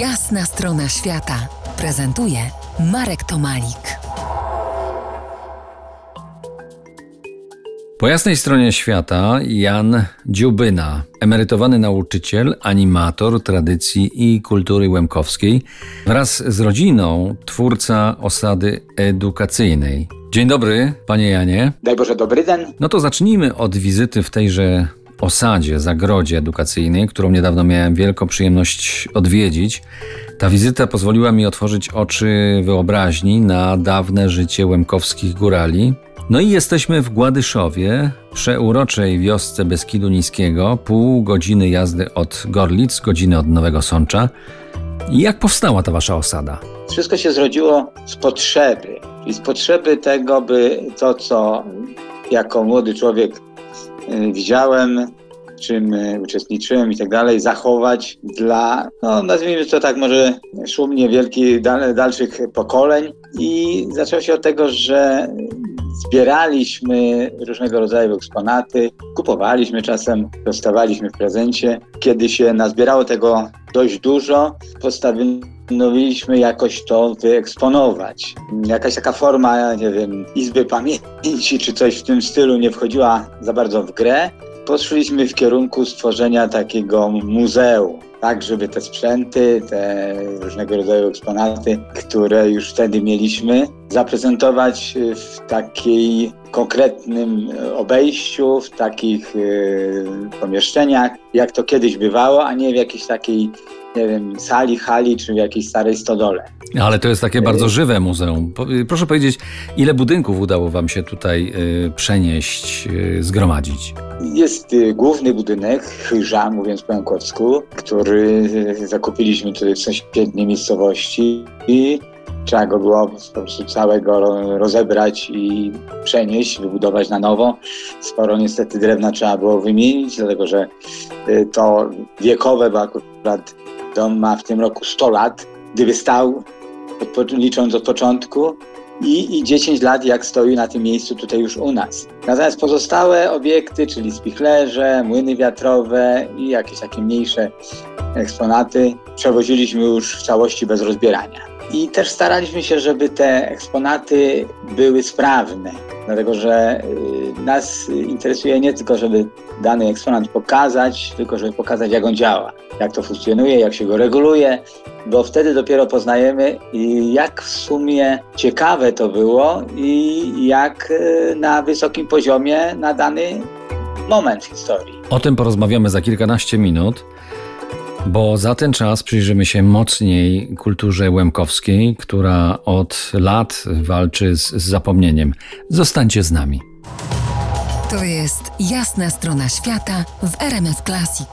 Jasna strona świata prezentuje Marek Tomalik. Po jasnej stronie świata Jan Dziubyna, emerytowany nauczyciel, animator tradycji i kultury łemkowskiej, wraz z rodziną twórca osady edukacyjnej. Dzień dobry, panie Janie. Daj Boże, dobry dzień. No to zacznijmy od wizyty w tejże osadzie, zagrodzie edukacyjnej, którą niedawno miałem wielką przyjemność odwiedzić. Ta wizyta pozwoliła mi otworzyć oczy wyobraźni na dawne życie łemkowskich górali. No i jesteśmy w Gładyszowie, przeuroczej wiosce Beskidu Niskiego, pół godziny jazdy od Gorlic, godziny od Nowego Sącza. Jak powstała ta wasza osada? Wszystko się zrodziło z potrzeby, czyli z potrzeby tego, by to, co jako młody człowiek widziałem, w czym y, uczestniczyłem i tak dalej, zachować dla, no nazwijmy to tak może szumnie, wielkich, dal, dalszych pokoleń. I zaczęło się od tego, że zbieraliśmy różnego rodzaju eksponaty, kupowaliśmy czasem, dostawaliśmy w prezencie. Kiedy się nazbierało tego dość dużo, postanowiliśmy jakoś to wyeksponować. Jakaś taka forma, nie wiem, izby pamięci czy coś w tym stylu nie wchodziła za bardzo w grę. Poszliśmy w kierunku stworzenia takiego muzeum tak, żeby te sprzęty, te różnego rodzaju eksponaty, które już wtedy mieliśmy, zaprezentować w takiej konkretnym obejściu, w takich y, pomieszczeniach, jak to kiedyś bywało, a nie w jakiejś takiej nie wiem, sali, hali czy w jakiejś starej stodole. Ale to jest takie bardzo żywe muzeum. Proszę powiedzieć, ile budynków udało Wam się tutaj y, przenieść, y, zgromadzić? Jest y, główny budynek, chyża, mówiąc po jankowsku, który zakupiliśmy tutaj w sąsiedniej miejscowości i trzeba go było po prostu całego rozebrać i przenieść, wybudować na nowo. Sporo niestety drewna trzeba było wymienić, dlatego że to wiekowe, bo akurat dom ma w tym roku 100 lat, gdyby stał, licząc od początku, i, i 10 lat jak stoi na tym miejscu tutaj już u nas. Natomiast pozostałe obiekty, czyli spichlerze, młyny wiatrowe i jakieś takie mniejsze eksponaty przewoziliśmy już w całości bez rozbierania. I też staraliśmy się, żeby te eksponaty były sprawne, dlatego że y, nas interesuje nie tylko, żeby dany eksponat pokazać, tylko żeby pokazać, jak on działa, jak to funkcjonuje, jak się go reguluje, bo wtedy dopiero poznajemy, jak w sumie ciekawe to było i jak y, na wysokim poziomie na dany moment historii. O tym porozmawiamy za kilkanaście minut bo za ten czas przyjrzymy się mocniej kulturze łemkowskiej, która od lat walczy z, z zapomnieniem. Zostańcie z nami. To jest jasna strona świata w RMS Classic.